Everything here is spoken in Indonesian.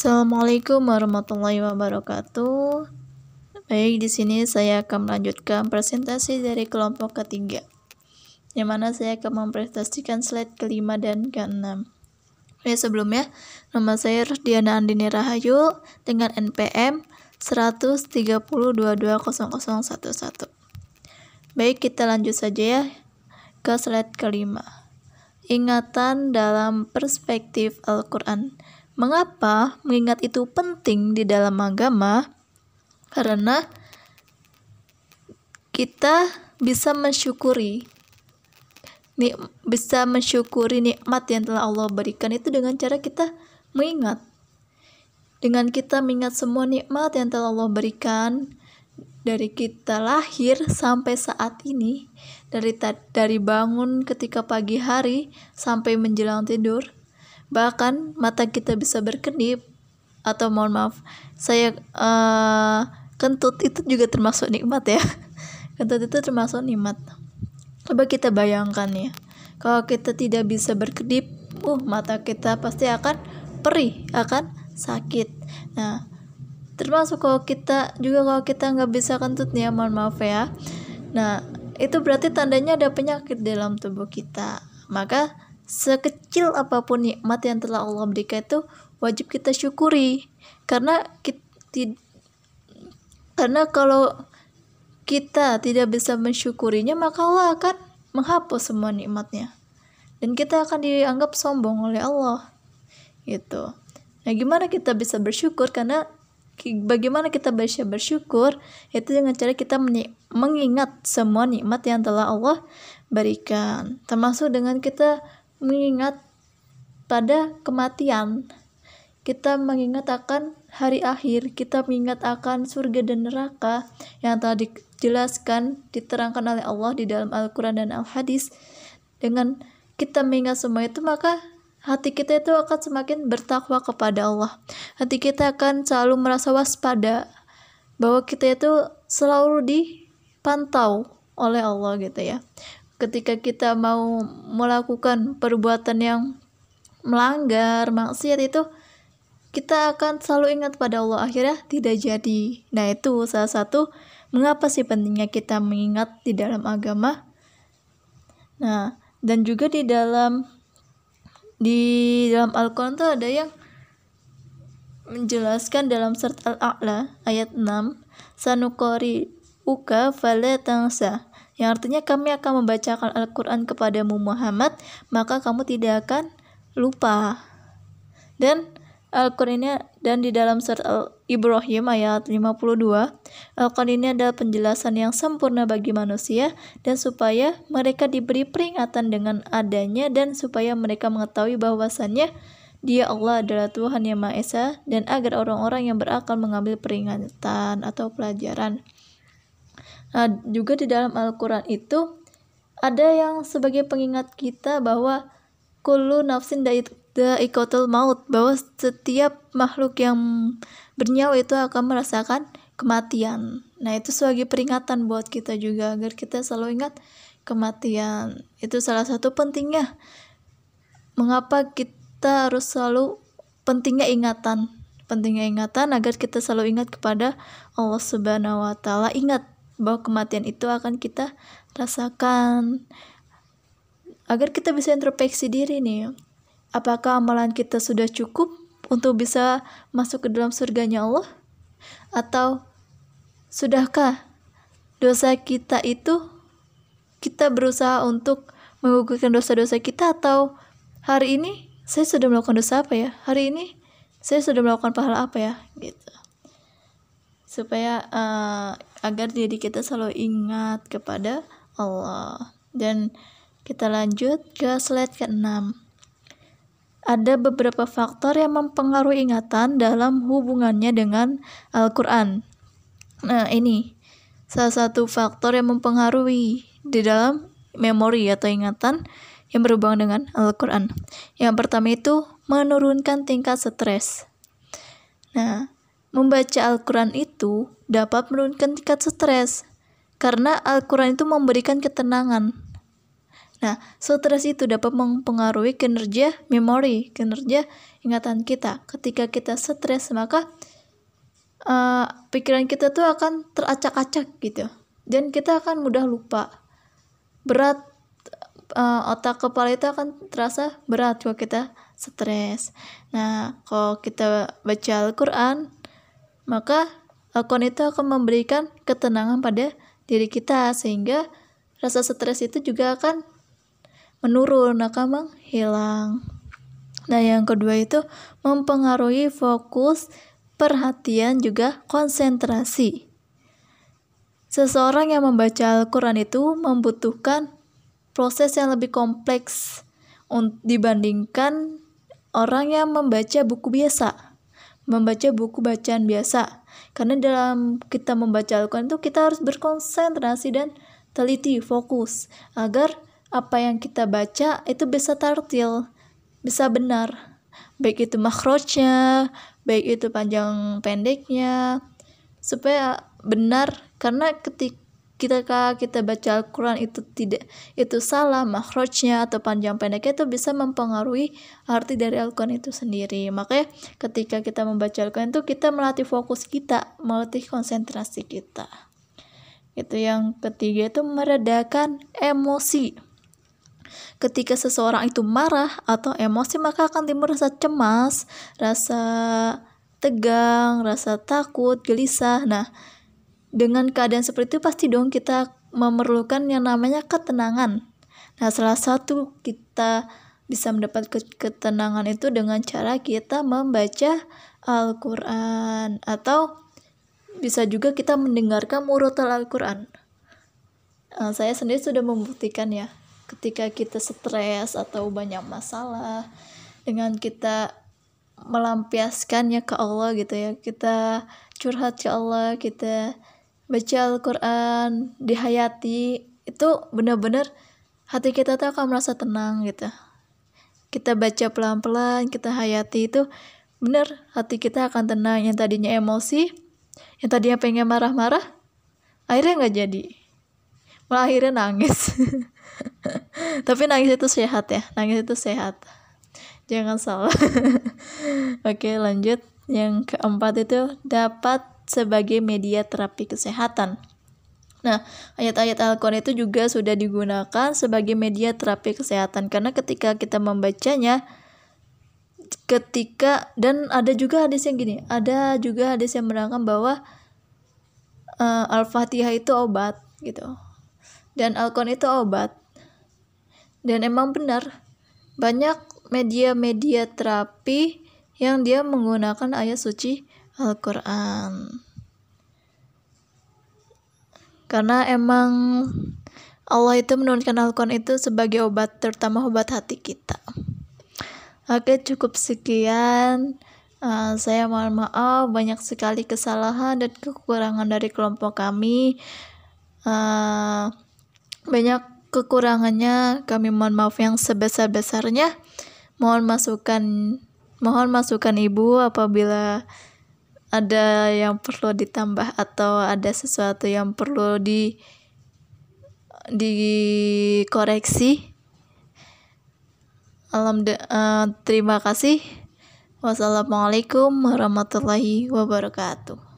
Assalamualaikum warahmatullahi wabarakatuh. Baik, di sini saya akan melanjutkan presentasi dari kelompok ketiga, yang mana saya akan mempresentasikan slide kelima dan keenam. Ya, sebelumnya, nama saya Diana Andini Rahayu dengan NPM 130220011. Baik, kita lanjut saja ya ke slide kelima. Ingatan dalam perspektif Al-Quran. Mengapa mengingat itu penting di dalam agama? Karena kita bisa mensyukuri nik bisa mensyukuri nikmat yang telah Allah berikan itu dengan cara kita mengingat. Dengan kita mengingat semua nikmat yang telah Allah berikan dari kita lahir sampai saat ini, dari dari bangun ketika pagi hari sampai menjelang tidur, bahkan mata kita bisa berkedip atau mohon maaf saya uh, kentut itu juga termasuk nikmat ya. Kentut itu termasuk nikmat. Coba kita bayangkan ya kalau kita tidak bisa berkedip uh mata kita pasti akan perih akan sakit. Nah termasuk kalau kita juga kalau kita nggak bisa kentut ya mohon maaf ya. Nah itu berarti tandanya ada penyakit dalam tubuh kita. Maka sekecil apa pun nikmat yang telah Allah berikan itu wajib kita syukuri. Karena kita, karena kalau kita tidak bisa mensyukurinya maka Allah akan menghapus semua nikmatnya. Dan kita akan dianggap sombong oleh Allah. Gitu. Nah gimana kita bisa bersyukur? Karena bagaimana kita bisa bersyukur? Itu dengan cara kita mengingat semua nikmat yang telah Allah berikan. Termasuk dengan kita mengingat pada kematian. Kita mengingat akan hari akhir, kita mengingat akan surga dan neraka yang telah dijelaskan, diterangkan oleh Allah di dalam Al-Quran dan Al-Hadis. Dengan kita mengingat semua itu, maka hati kita itu akan semakin bertakwa kepada Allah. Hati kita akan selalu merasa waspada bahwa kita itu selalu dipantau oleh Allah gitu ya ketika kita mau melakukan perbuatan yang melanggar maksiat itu kita akan selalu ingat pada Allah akhirnya tidak jadi. Nah itu salah satu mengapa sih pentingnya kita mengingat di dalam agama. Nah dan juga di dalam di dalam Al-Quran tuh ada yang menjelaskan dalam surat Al-A'la ayat 6 sanukori uka fala tangsa yang artinya kami akan membacakan Al-Quran kepadamu Muhammad, maka kamu tidak akan lupa. Dan Al-Quran ini dan di dalam surat Al-Ibrahim ayat 52, Al-Quran ini adalah penjelasan yang sempurna bagi manusia dan supaya mereka diberi peringatan dengan adanya dan supaya mereka mengetahui bahwasannya dia Allah adalah Tuhan yang Maha Esa dan agar orang-orang yang berakal mengambil peringatan atau pelajaran. Nah, juga di dalam Al-Quran itu ada yang sebagai pengingat kita bahwa kullu nafsin daikotul maut bahwa setiap makhluk yang bernyawa itu akan merasakan kematian. Nah, itu sebagai peringatan buat kita juga agar kita selalu ingat kematian. Itu salah satu pentingnya. Mengapa kita harus selalu pentingnya ingatan? Pentingnya ingatan agar kita selalu ingat kepada Allah Subhanahu wa taala. Ingat bahwa kematian itu akan kita rasakan. Agar kita bisa introspeksi diri nih apakah amalan kita sudah cukup untuk bisa masuk ke dalam surganya Allah? Atau sudahkah dosa kita itu kita berusaha untuk menggugurkan dosa-dosa kita? Atau hari ini saya sudah melakukan dosa apa ya? Hari ini saya sudah melakukan pahala apa ya? Gitu. Supaya uh, agar diri kita selalu ingat kepada Allah. Dan kita lanjut ke slide ke-6. Ada beberapa faktor yang mempengaruhi ingatan dalam hubungannya dengan Al-Quran. Nah, ini salah satu faktor yang mempengaruhi di dalam memori atau ingatan yang berhubungan dengan Al-Quran. Yang pertama itu menurunkan tingkat stres. Nah, Membaca Al-Quran itu dapat menurunkan tingkat stres, karena Al-Quran itu memberikan ketenangan. Nah, stres itu dapat mempengaruhi kinerja memori, kinerja ingatan kita. Ketika kita stres, maka uh, pikiran kita tuh akan teracak-acak gitu. Dan kita akan mudah lupa. Berat uh, otak kepala itu akan terasa berat kalau kita stres. Nah, kalau kita baca Al-Qur'an, maka Al-Quran itu akan memberikan ketenangan pada diri kita sehingga rasa stres itu juga akan menurun akan menghilang. Nah yang kedua itu mempengaruhi fokus perhatian juga konsentrasi. Seseorang yang membaca Al-Quran itu membutuhkan proses yang lebih kompleks dibandingkan orang yang membaca buku biasa membaca buku bacaan biasa karena dalam kita membaca Al-Quran itu kita harus berkonsentrasi dan teliti fokus agar apa yang kita baca itu bisa tartil, bisa benar. Baik itu makhrajnya, baik itu panjang pendeknya, supaya benar karena ketika kita kita baca Al-Quran itu tidak itu salah makhrajnya atau panjang pendeknya itu bisa mempengaruhi arti dari Al-Quran itu sendiri. Makanya ketika kita membaca Al-Quran itu kita melatih fokus kita melatih konsentrasi kita. Itu yang ketiga itu meredakan emosi. Ketika seseorang itu marah atau emosi maka akan timbul rasa cemas, rasa tegang, rasa takut, gelisah. Nah, dengan keadaan seperti itu pasti dong kita memerlukan yang namanya ketenangan. Nah, salah satu kita bisa mendapat ketenangan itu dengan cara kita membaca Al-Quran atau bisa juga kita mendengarkan murotal Al-Quran. Nah, saya sendiri sudah membuktikan ya ketika kita stres atau banyak masalah dengan kita melampiaskannya ke Allah gitu ya kita curhat ke Allah kita baca Al-Quran dihayati itu benar-benar hati kita tuh akan merasa tenang gitu. Kita baca pelan-pelan kita hayati itu benar hati kita akan tenang. Yang tadinya emosi yang tadinya pengen marah-marah akhirnya nggak jadi. Malah akhirnya nangis. Tapi nangis itu sehat ya nangis itu sehat. Jangan salah. Oke lanjut. Yang keempat itu dapat sebagai media terapi kesehatan. Nah, ayat-ayat Al-Quran itu juga sudah digunakan sebagai media terapi kesehatan. Karena ketika kita membacanya ketika dan ada juga hadis yang gini, ada juga hadis yang menerangkan bahwa uh, Al-Fatihah itu obat gitu. Dan Al-Quran itu obat. Dan emang benar banyak media-media terapi yang dia menggunakan ayat suci Al-Quran. Karena emang Allah itu menurunkan Al-Quran itu sebagai obat terutama obat hati kita. Oke cukup sekian. Uh, saya mohon maaf banyak sekali kesalahan dan kekurangan dari kelompok kami. Uh, banyak kekurangannya. Kami mohon maaf yang sebesar-besarnya. Mohon masukan mohon masukan Ibu apabila ada yang perlu ditambah atau ada sesuatu yang perlu di dikoreksi. Alhamdulillah, uh, terima kasih. Wassalamualaikum warahmatullahi wabarakatuh.